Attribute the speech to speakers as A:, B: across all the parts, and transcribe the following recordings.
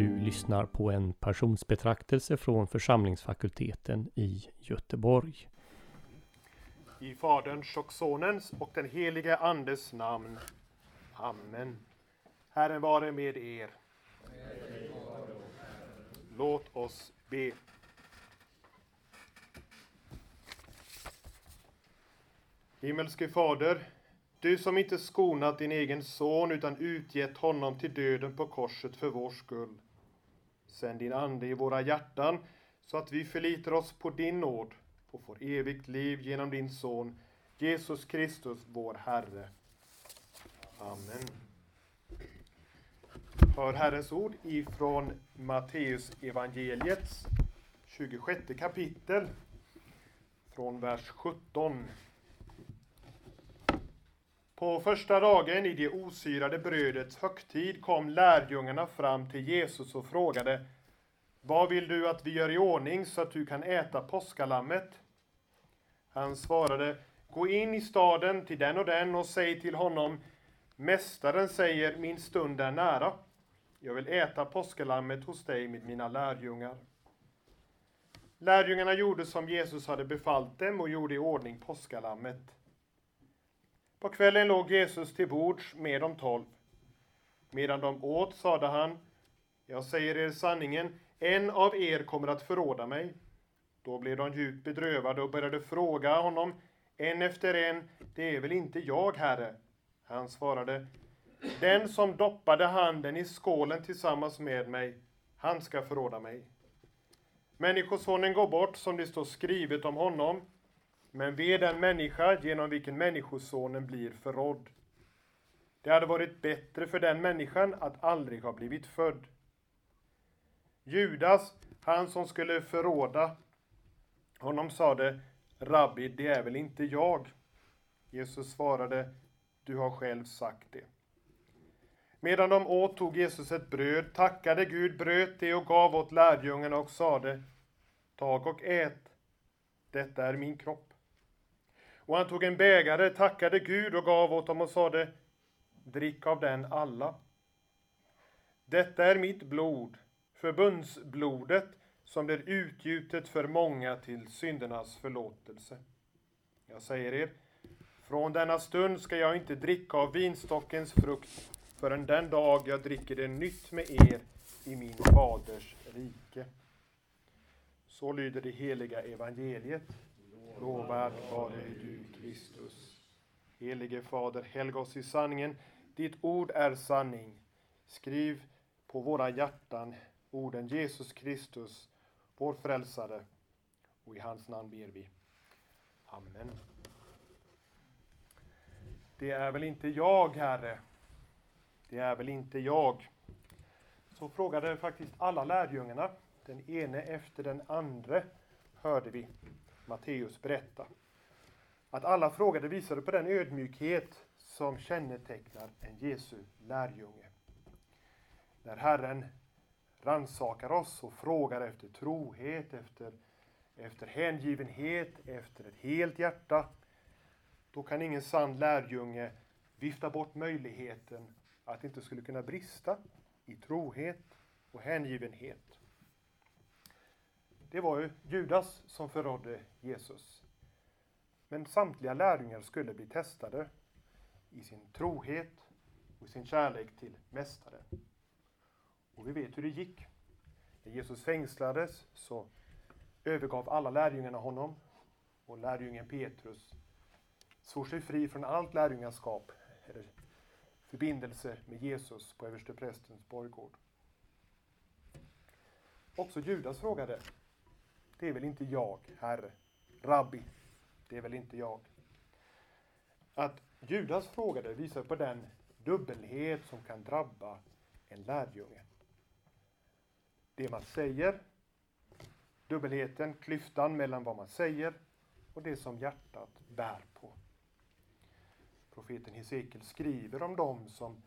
A: Du lyssnar på en personsbetraktelse från församlingsfakulteten i Göteborg.
B: I Faderns och Sonens och den helige Andes namn. Amen. Herren vare med er. Låt oss be. Himmelske Fader, du som inte skonat din egen son utan utgett honom till döden på korset för vår skull. Sänd din Ande i våra hjärtan så att vi förlitar oss på din nåd och får evigt liv genom din Son Jesus Kristus, vår Herre. Amen. Hör Herrens ord ifrån Matteus evangeliets 26 kapitel från vers 17. På första dagen i det osyrade brödets högtid kom lärjungarna fram till Jesus och frågade Vad vill du att vi gör i ordning så att du kan äta påskalammet? Han svarade Gå in i staden till den och den och säg till honom Mästaren säger, min stund är nära. Jag vill äta påskalammet hos dig med mina lärjungar. Lärjungarna gjorde som Jesus hade befallt dem och gjorde i ordning påskalammet. På kvällen låg Jesus till bords med de tolv. Medan de åt sade han, jag säger er sanningen, en av er kommer att förråda mig. Då blev de djupt bedrövade och började fråga honom, en efter en, det är väl inte jag, Herre? Han svarade, den som doppade handen i skålen tillsammans med mig, han ska förråda mig. Människosonen går bort som det står skrivet om honom, men ve den människa genom vilken Människosonen blir förrådd. Det hade varit bättre för den människan att aldrig ha blivit född. Judas, han som skulle förråda honom, sade, Rabbi, det är väl inte jag? Jesus svarade, du har själv sagt det. Medan de åt tog Jesus ett bröd, tackade Gud, bröt det och gav åt lärjungarna och sade, tag och ät, detta är min kropp. Och han tog en bägare, tackade Gud och gav åt dem och sade, drick av den alla. Detta är mitt blod, förbundsblodet, som blir utgjutet för många till syndernas förlåtelse. Jag säger er, från denna stund ska jag inte dricka av vinstockens frukt förrän den dag jag dricker det nytt med er i min faders rike. Så lyder det heliga evangeliet. Lovad vare du, Kristus. Helige Fader, helga oss i sanningen. Ditt ord är sanning. Skriv på våra hjärtan orden Jesus Kristus, vår frälsare. Och i hans namn ber vi. Amen. Det är väl inte jag, Herre. Det är väl inte jag. Så frågade faktiskt alla lärjungarna, den ene efter den andra, hörde vi. Matteus berätta. Att alla frågade visade på den ödmjukhet som kännetecknar en Jesu lärjunge. När Herren rannsakar oss och frågar efter trohet, efter, efter hängivenhet, efter ett helt hjärta, då kan ingen sann lärjunge vifta bort möjligheten att det inte skulle kunna brista i trohet och hängivenhet. Det var ju Judas som förrådde Jesus. Men samtliga lärjungar skulle bli testade i sin trohet och i sin kärlek till Mästaren. Och vi vet hur det gick. När Jesus fängslades så övergav alla lärjungarna honom och lärjungen Petrus svor sig fri från allt lärjungaskap eller förbindelse med Jesus på översteprästens borggård. Också Judas frågade det är väl inte jag, Herre. Rabbi, det är väl inte jag. Att Judas frågade visar på den dubbelhet som kan drabba en lärjunge. Det man säger, dubbelheten, klyftan mellan vad man säger och det som hjärtat bär på. Profeten Hesekiel skriver om dem som,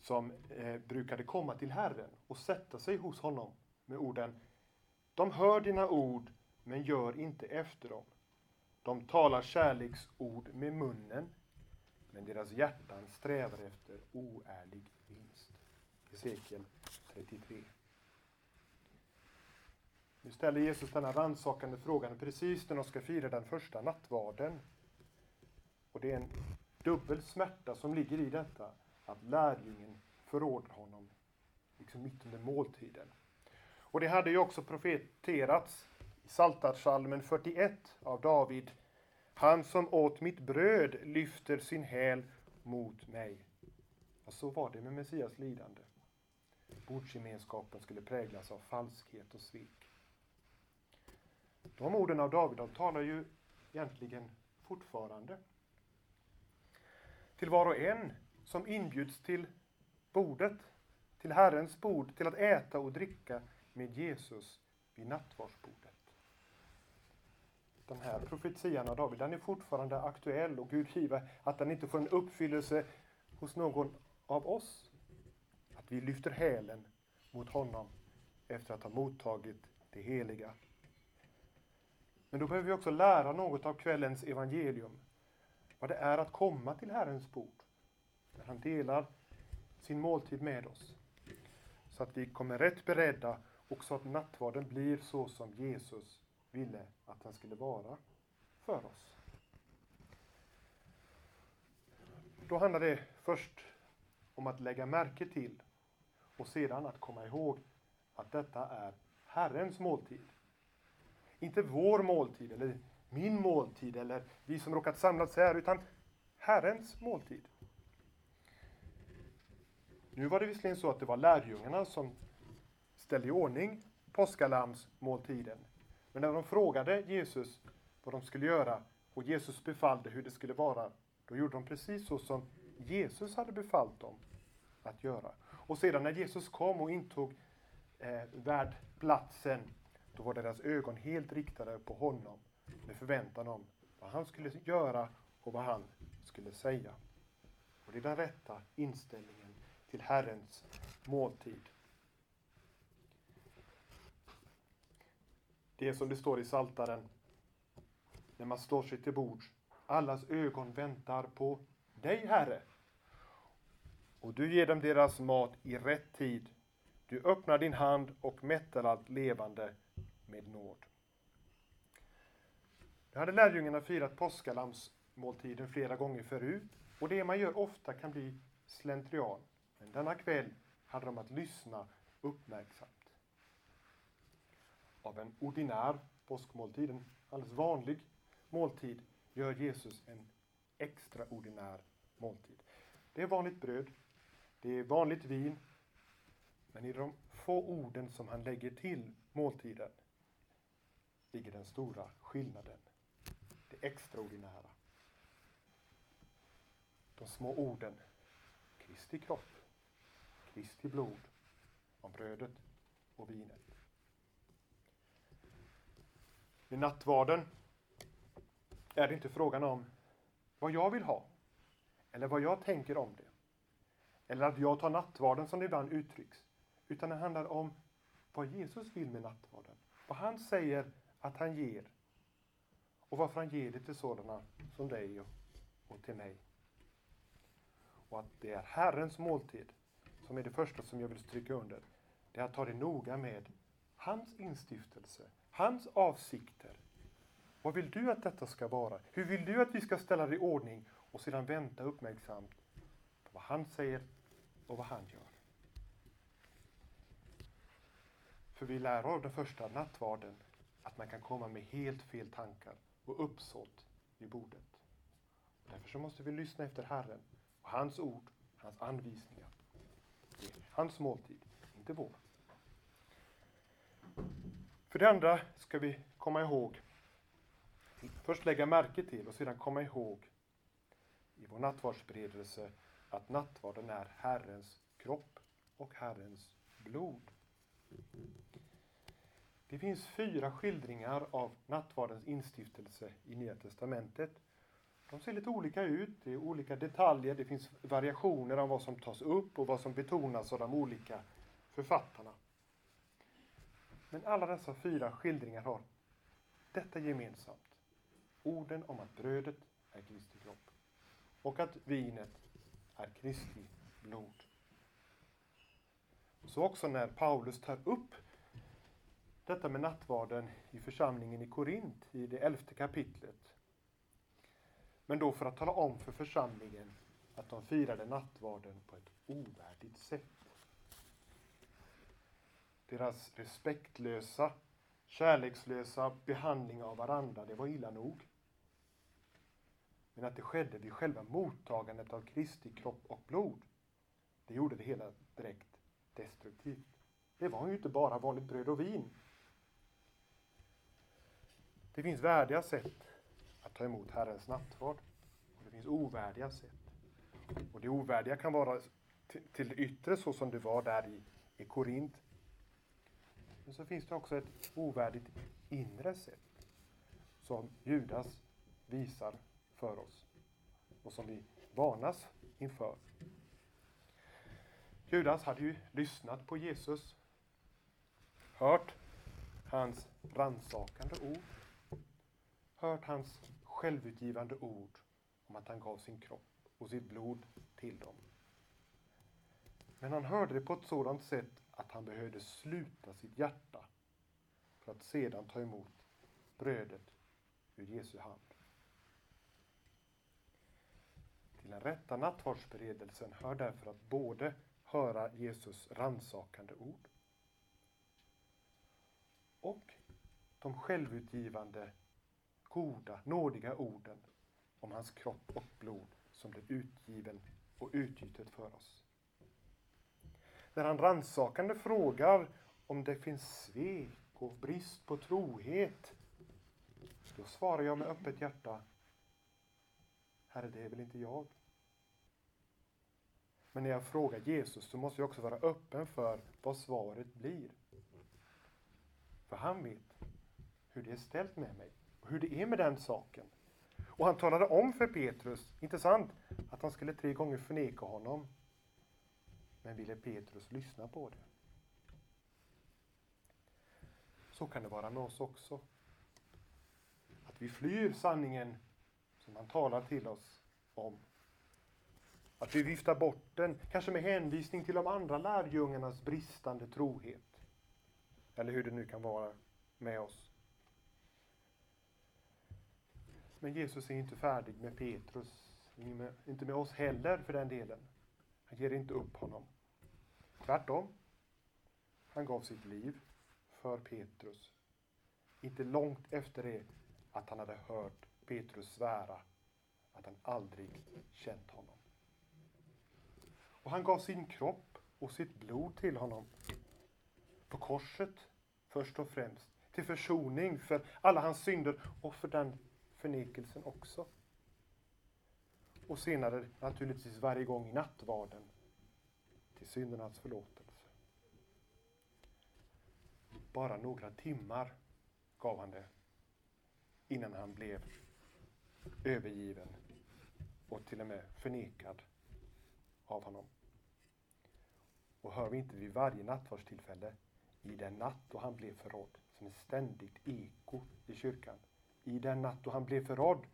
B: som eh, brukade komma till Herren och sätta sig hos honom med orden de hör dina ord, men gör inte efter dem. De talar kärleksord med munnen, men deras hjärtan strävar efter oärlig vinst. Hesekiel 33. Nu ställer Jesus denna rannsakande frågan precis när de ska fira den första nattvarden. Och det är en dubbel smärta som ligger i detta, att lärjungen förråder honom, liksom mitt under måltiden. Och det hade ju också profeterats i Psaltarpsalmen 41 av David. Han som åt mitt bröd lyfter sin häl mot mig. Och så var det med Messias lidande. Bordsgemenskapen skulle präglas av falskhet och svek. De orden av David de talar ju egentligen fortfarande till var och en som inbjuds till bordet, till Herrens bord, till att äta och dricka med Jesus vid nattvardsbordet. Den här profetian av David, den är fortfarande aktuell och Gud giver att den inte får en uppfyllelse hos någon av oss. Att vi lyfter hälen mot honom efter att ha mottagit det heliga. Men då behöver vi också lära något av kvällens evangelium. Vad det är att komma till Herrens bord. Där han delar sin måltid med oss. Så att vi kommer rätt beredda och så att nattvarden blir så som Jesus ville att den skulle vara för oss. Då handlar det först om att lägga märke till och sedan att komma ihåg att detta är Herrens måltid. Inte vår måltid eller min måltid eller vi som råkat samlas här, utan Herrens måltid. Nu var det visserligen så att det var lärjungarna som ställde i ordning påskalamsmåltiden. Men när de frågade Jesus vad de skulle göra och Jesus befallde hur det skulle vara, då gjorde de precis så som Jesus hade befallt dem att göra. Och sedan när Jesus kom och intog eh, värdplatsen, då var deras ögon helt riktade på honom med förväntan om vad han skulle göra och vad han skulle säga. Och det är den rätta inställningen till Herrens måltid. Det är som det står i Saltaren när man står sig till bords. Allas ögon väntar på dig, Herre. Och du ger dem deras mat i rätt tid. Du öppnar din hand och mättar allt levande med nåd. Nu hade lärjungarna firat påskalamsmåltiden flera gånger förut och det man gör ofta kan bli slentrian. Men denna kväll hade de att lyssna uppmärksamt. Av en ordinär påskmåltid, en alldeles vanlig måltid, gör Jesus en extraordinär måltid. Det är vanligt bröd, det är vanligt vin, men i de få orden som han lägger till måltiden ligger den stora skillnaden det extraordinära. De små orden Kristi kropp, Kristi blod om brödet och vinet. I nattvarden är det inte frågan om vad jag vill ha eller vad jag tänker om det. Eller att jag tar nattvarden som det ibland uttrycks. Utan det handlar om vad Jesus vill med nattvarden. Vad han säger att han ger och varför han ger det till sådana som dig och till mig. Och att det är Herrens måltid som är det första som jag vill stryka under. Det är att ta det noga med hans instiftelse, hans avsikter. Vad vill du att detta ska vara? Hur vill du att vi ska ställa det i ordning? Och sedan vänta uppmärksamt på vad han säger och vad han gör. För vi lär av den första nattvarden att man kan komma med helt fel tankar och uppsåt vid bordet. Därför så måste vi lyssna efter Herren och hans ord, hans anvisningar. Det är hans måltid, inte vår. För det andra ska vi komma ihåg, först lägga märke till och sedan komma ihåg i vår nattvardsberedelse att nattvarden är Herrens kropp och Herrens blod. Det finns fyra skildringar av nattvardens instiftelse i Nya Testamentet. De ser lite olika ut, det är olika detaljer, det finns variationer av vad som tas upp och vad som betonas av de olika författarna. Men alla dessa fyra skildringar har detta gemensamt. Orden om att brödet är Kristi kropp och att vinet är Kristi blod. Så också när Paulus tar upp detta med nattvarden i församlingen i Korint i det elfte kapitlet. Men då för att tala om för församlingen att de firade nattvarden på ett ovärdigt sätt. Deras respektlösa, kärlekslösa behandling av varandra, det var illa nog. Men att det skedde vid själva mottagandet av Kristi kropp och blod, det gjorde det hela direkt destruktivt. Det var ju inte bara vanligt bröd och vin. Det finns värdiga sätt att ta emot Herrens nattvard. Och det finns ovärdiga sätt. Och det ovärdiga kan vara till det yttre så som det var där i, i Korint. Men så finns det också ett ovärdigt inre sätt som Judas visar för oss och som vi varnas inför. Judas hade ju lyssnat på Jesus, hört hans ransakande ord, hört hans självutgivande ord om att han gav sin kropp och sitt blod till dem. Men han hörde det på ett sådant sätt att han behövde sluta sitt hjärta för att sedan ta emot brödet ur Jesu hand. Till den rätta nattvardsberedelsen hör därför att både höra Jesus ransakande ord och de självutgivande, goda, nådiga orden om hans kropp och blod som blev utgiven och utgjutet för oss. När han ransakande frågar om det finns svek och brist på trohet, då svarar jag med öppet hjärta, Herre, det är väl inte jag. Men när jag frågar Jesus så måste jag också vara öppen för vad svaret blir. För han vet hur det är ställt med mig och hur det är med den saken. Och han talade om för Petrus, inte sant, att han skulle tre gånger förneka honom. Men ville Petrus lyssna på det? Så kan det vara med oss också. Att vi flyr sanningen som han talar till oss om. Att vi viftar bort den, kanske med hänvisning till de andra lärjungarnas bristande trohet. Eller hur det nu kan vara med oss. Men Jesus är inte färdig med Petrus, inte med oss heller för den delen. Han ger inte upp honom. Tvärtom. Han gav sitt liv för Petrus. Inte långt efter det att han hade hört Petrus svära att han aldrig känt honom. Och han gav sin kropp och sitt blod till honom. På korset, först och främst. Till försoning för alla hans synder och för den förnekelsen också. Och senare naturligtvis varje gång i nattvarden till syndernas förlåtelse. Bara några timmar gav han det innan han blev övergiven och till och med förnekad av honom. Och hör vi inte vid varje nattvardstillfälle i den natt då han blev förrådd som ett ständigt eko i kyrkan i den natt då han blev förrådd,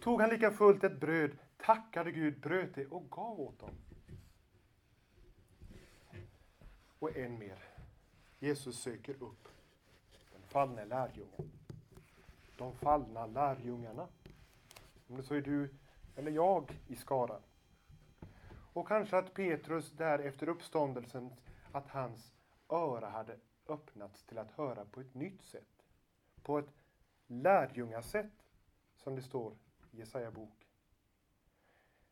B: tog han lika fullt ett bröd, tackade Gud, bröt det och gav åt dem. Och än mer, Jesus söker upp den fallne lärjungen. De fallna lärjungarna. Om det så är du eller jag i skaran. Och kanske att Petrus där efter uppståndelsen, att hans öra hade öppnats till att höra på ett nytt sätt. På ett lärjungasätt, som det står Jesaja bok.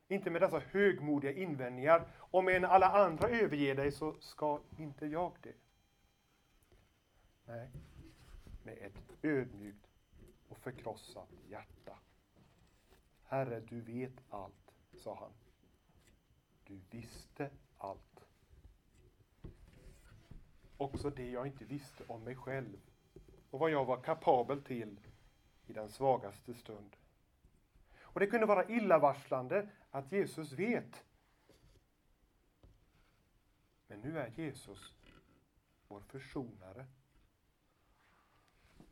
B: Inte med dessa högmodiga invändningar, om än alla andra överger dig så ska inte jag det. Nej, med ett ödmjukt och förkrossat hjärta. Herre, du vet allt, sa han. Du visste allt. Också det jag inte visste om mig själv och vad jag var kapabel till i den svagaste stund. Och det kunde vara illavarslande att Jesus vet. Men nu är Jesus vår försonare.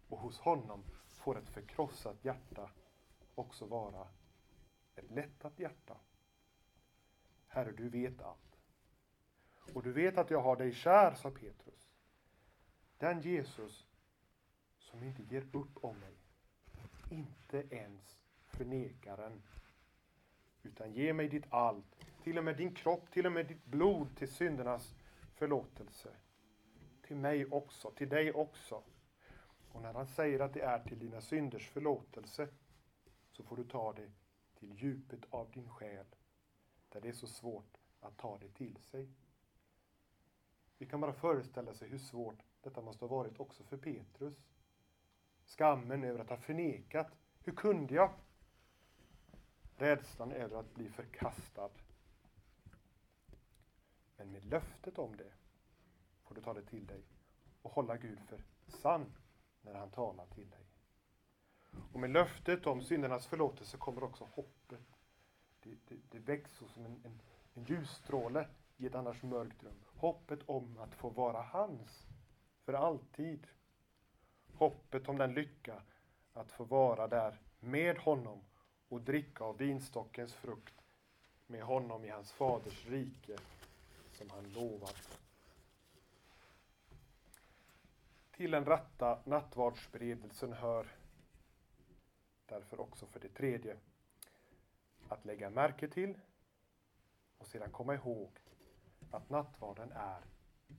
B: Och hos honom får ett förkrossat hjärta också vara ett lättat hjärta. Herre, du vet allt. Och du vet att jag har dig kär, sa Petrus. Den Jesus som inte ger upp om mig. Inte ens förnekaren. Utan ge mig ditt allt, till och med din kropp, till och med ditt blod till syndernas förlåtelse. Till mig också, till dig också. Och när han säger att det är till dina synders förlåtelse så får du ta det till djupet av din själ där det är så svårt att ta det till sig. Vi kan bara föreställa sig hur svårt detta måste ha varit också för Petrus. Skammen över att ha förnekat. Hur kunde jag? Rädslan över att bli förkastad. Men med löftet om det får du ta det till dig och hålla Gud för sann när han talar till dig. Och med löftet om syndernas förlåtelse kommer också hoppet. Det, det, det växer som en, en, en ljusstråle i ett annars mörkt rum. Hoppet om att få vara hans för alltid. Hoppet om den lycka att få vara där med honom och dricka av vinstockens frukt med honom i hans faders rike som han lovat. Till den rätta nattvardsberedelsen hör därför också för det tredje att lägga märke till och sedan komma ihåg att nattvarden är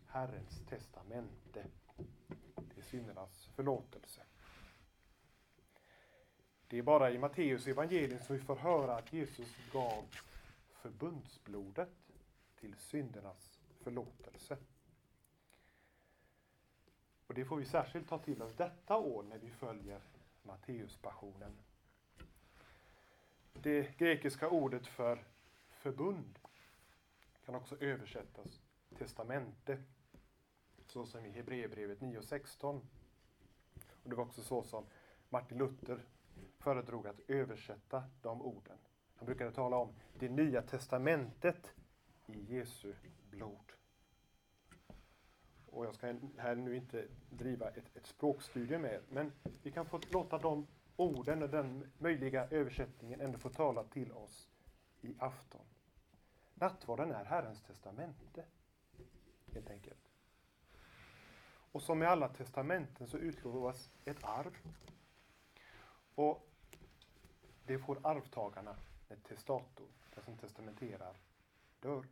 B: Herrens testamente till syndernas förlåtelse. Det är bara i Matteus evangelium som vi får höra att Jesus gav förbundsblodet till syndernas förlåtelse. Och det får vi särskilt ta till oss detta år när vi följer Matteuspassionen. Det grekiska ordet för förbund kan också översättas testamente, så som i Hebreerbrevet 9.16. Och det var också så som Martin Luther föredrog att översätta de orden. Han brukade tala om det nya testamentet i Jesu blod. Och jag ska här nu inte driva ett, ett språkstudium med men vi kan få låta de orden och den möjliga översättningen ändå få tala till oss i afton. Nattvarden är Herrens testamente, helt enkelt. Och som med alla testamenten så utlovas ett arv. Och det får arvtagarna när testator, den som testamenterar, dör.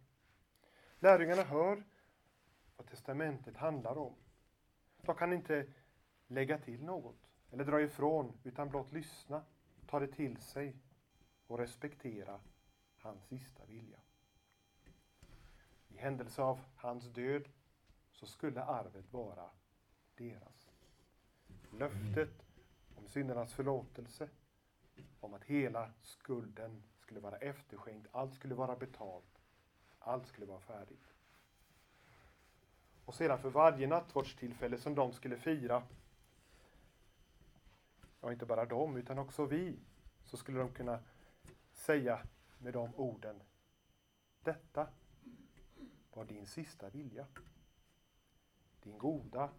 B: Lärjungarna hör vad testamentet handlar om. De kan inte lägga till något eller dra ifrån, utan blott lyssna, ta det till sig och respektera hans sista vilja. I händelse av hans död så skulle arvet vara deras. Löftet om syndernas förlåtelse, om att hela skulden skulle vara efterskänkt, allt skulle vara betalt, allt skulle vara färdigt. Och sedan för varje nattvardstillfälle som de skulle fira, ja inte bara de utan också vi, så skulle de kunna säga med de orden, detta var din sista vilja. Din goda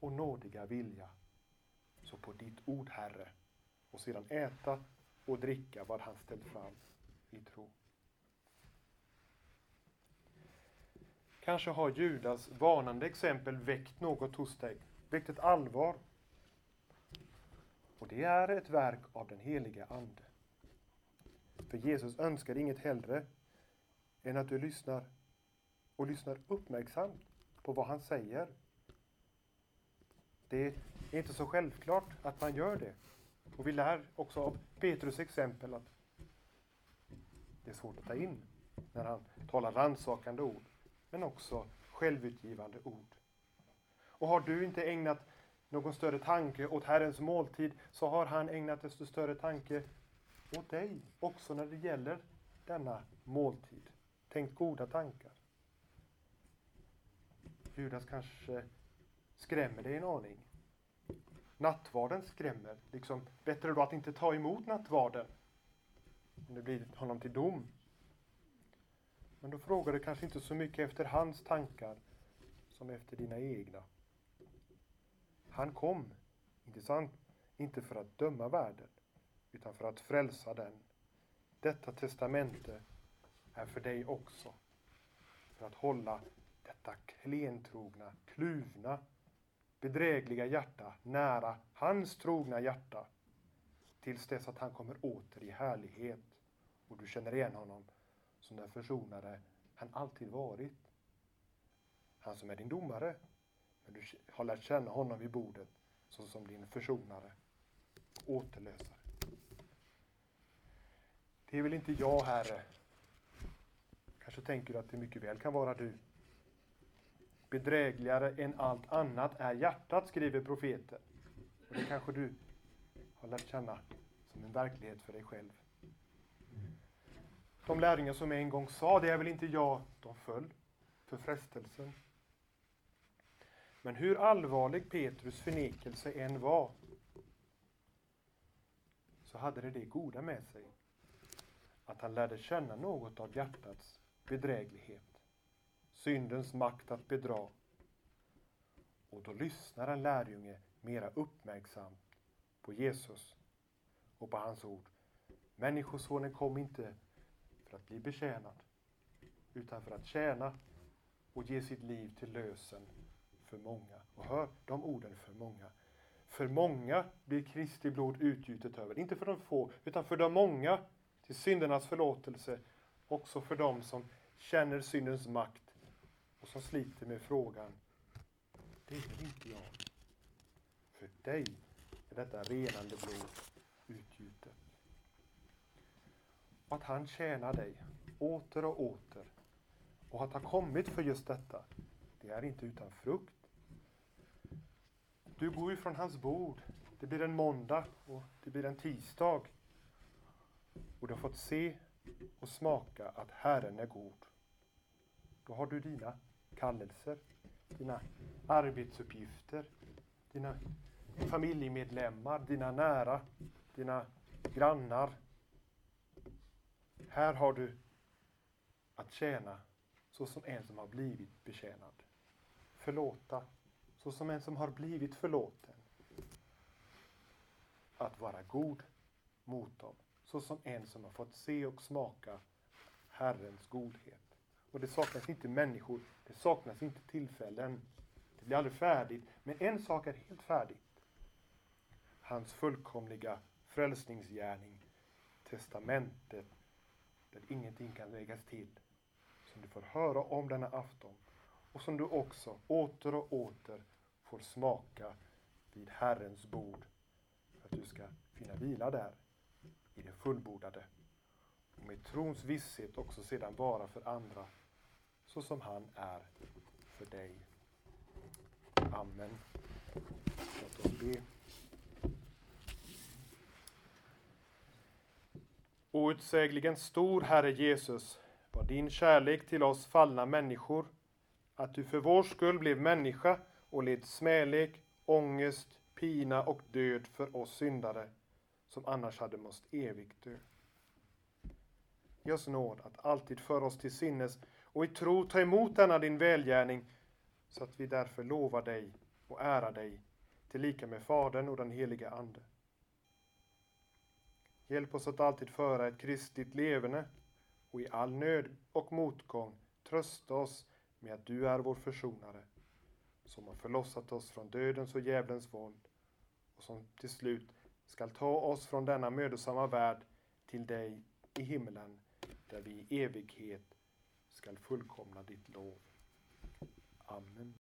B: och nådiga vilja. Så på ditt ord, Herre, och sedan äta och dricka vad han ställt fram i tro. Kanske har Judas varnande exempel väckt något hos dig, väckt ett allvar. Och det är ett verk av den heliga Ande. För Jesus önskar inget hellre än att du lyssnar och lyssnar uppmärksamt på vad han säger. Det är inte så självklart att man gör det. Och vi lär också av Petrus exempel att det är svårt att ta in när han talar rannsakande ord, men också självutgivande ord. Och har du inte ägnat någon större tanke åt Herrens måltid, så har han ägnat desto större tanke åt dig, också när det gäller denna måltid. Tänk goda tankar. Judas kanske skrämmer dig en aning. Nattvarden skrämmer. Liksom, bättre då att inte ta emot nattvarden. Om det blir honom till dom. Men då frågar du kanske inte så mycket efter hans tankar som efter dina egna. Han kom, inte sant? Inte för att döma världen, utan för att frälsa den. Detta testamente är för dig också. För att hålla detta klentrogna, kluvna bedrägliga hjärta nära hans trogna hjärta tills dess att han kommer åter i härlighet och du känner igen honom som den försonare han alltid varit. Han som är din domare, men du har lärt känna honom vid bordet såsom din försonare och återlösare. Det är väl inte jag, Herre. Kanske tänker du att det mycket väl kan vara du. Bedrägligare än allt annat är hjärtat, skriver profeten. Och det kanske du har lärt känna som en verklighet för dig själv. De lärjungar som en gång sa, det är väl inte jag, de föll för frestelsen. Men hur allvarlig Petrus förnekelse än var, så hade det det goda med sig att han lärde känna något av hjärtats bedräglighet, syndens makt att bedra. Och då lyssnar en lärjunge mera uppmärksamt på Jesus och på hans ord. Människosonen kom inte för att bli betjänad, utan för att tjäna och ge sitt liv till lösen för många. Och hör de orden för många. För många blir Kristi blod utgjutet över, inte för de få, utan för de många till syndernas förlåtelse, också för dem som känner syndens makt och som sliter med frågan, det är väl inte jag. För dig är detta renande blod utgjutet. Och att han tjänar dig åter och åter och att ha kommit för just detta, det är inte utan frukt. Du går ju från hans bord. Det blir en måndag och det blir en tisdag. Och du har fått se och smaka att Herren är god. Då har du dina kallelser, dina arbetsuppgifter, dina familjemedlemmar, dina nära, dina grannar. Här har du att tjäna så som en som har blivit betjänad. Förlåta så som en som har blivit förlåten. Att vara god mot dem så som en som har fått se och smaka Herrens godhet. Och det saknas inte människor, det saknas inte tillfällen. Det blir aldrig färdigt, men en sak är helt färdigt. Hans fullkomliga frälsningsgärning, testamentet, där ingenting kan läggas till. Som du får höra om denna afton och som du också åter och åter får smaka vid Herrens bord för att du ska finna vila där i det fullbordade och med trons visshet också sedan vara för andra så som han är för dig. Amen. Låt oss be. Outsägligen stor, Herre Jesus, var din kärlek till oss fallna människor, att du för vår skull blev människa och led smälek, ångest, pina och död för oss syndare som annars hade måst evigt dö. Ge oss nåd att alltid föra oss till sinnes och i tro ta emot denna din välgärning så att vi därför lovar dig och ärar dig tillika med Fadern och den helige Ande. Hjälp oss att alltid föra ett kristligt leverne och i all nöd och motgång trösta oss med att du är vår försonare som har förlossat oss från dödens och djävulens våld och som till slut skall ta oss från denna mödosamma värld till dig i himlen där vi i evighet skall fullkomna ditt lov. Amen.